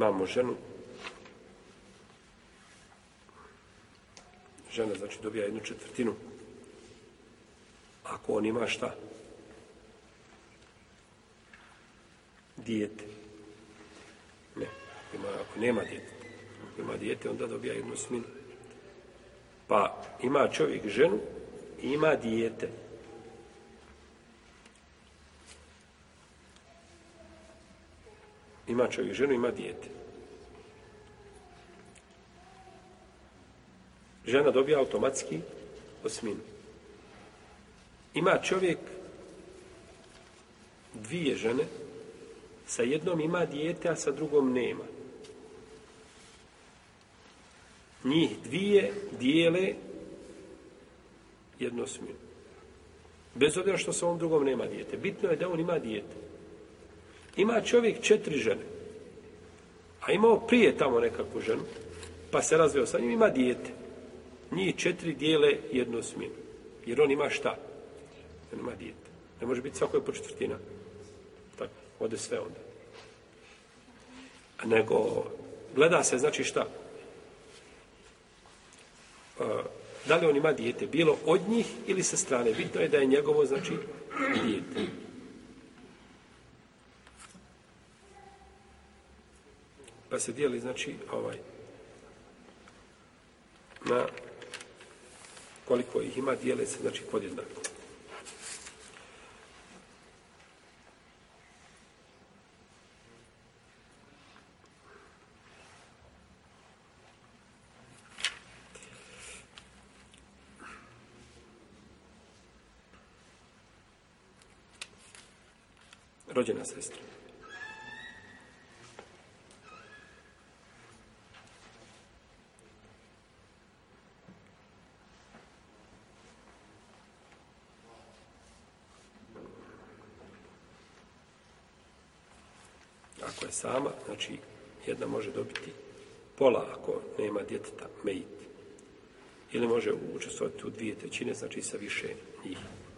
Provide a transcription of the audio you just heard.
imamo ženu, žena znači dobija jednu četvrtinu. Ako on ima šta? Dijete. Ne, ima, ako nema dijete. ima dijete, onda dobija jednu sminu. Pa ima čovjek ženu i ima dijete. Ima čovjek ženu, ima dijete. Žena dobija automatski osminu. Ima čovjek dvije žene, sa jednom ima dijete, a sa drugom nema. Njih dvije dijele jednu osminu. Bez obzira što sa ovom drugom nema dijete. Bitno je da on ima dijete. Ima čovjek četiri žene. A imao prije tamo nekakvu ženu, pa se razveo sa njim, ima dijete. Njih četiri dijele jednu smjenu Jer on ima šta? On ima dijete. Ne može biti svakoj po četvrtina. Tako, ode sve onda. Nego, gleda se, znači šta? E, da li on ima dijete, bilo od njih ili sa strane. Bitno je da je njegovo, znači, dijete. Pa se dijeli, znači, ovaj, na koliko ih ima, dijele se, znači, podjednako. rođena sestra. Ako je sama, znači jedna može dobiti pola ako nema djeteta, mejit. Ili može učestvovati u dvije trećine, znači sa više njih.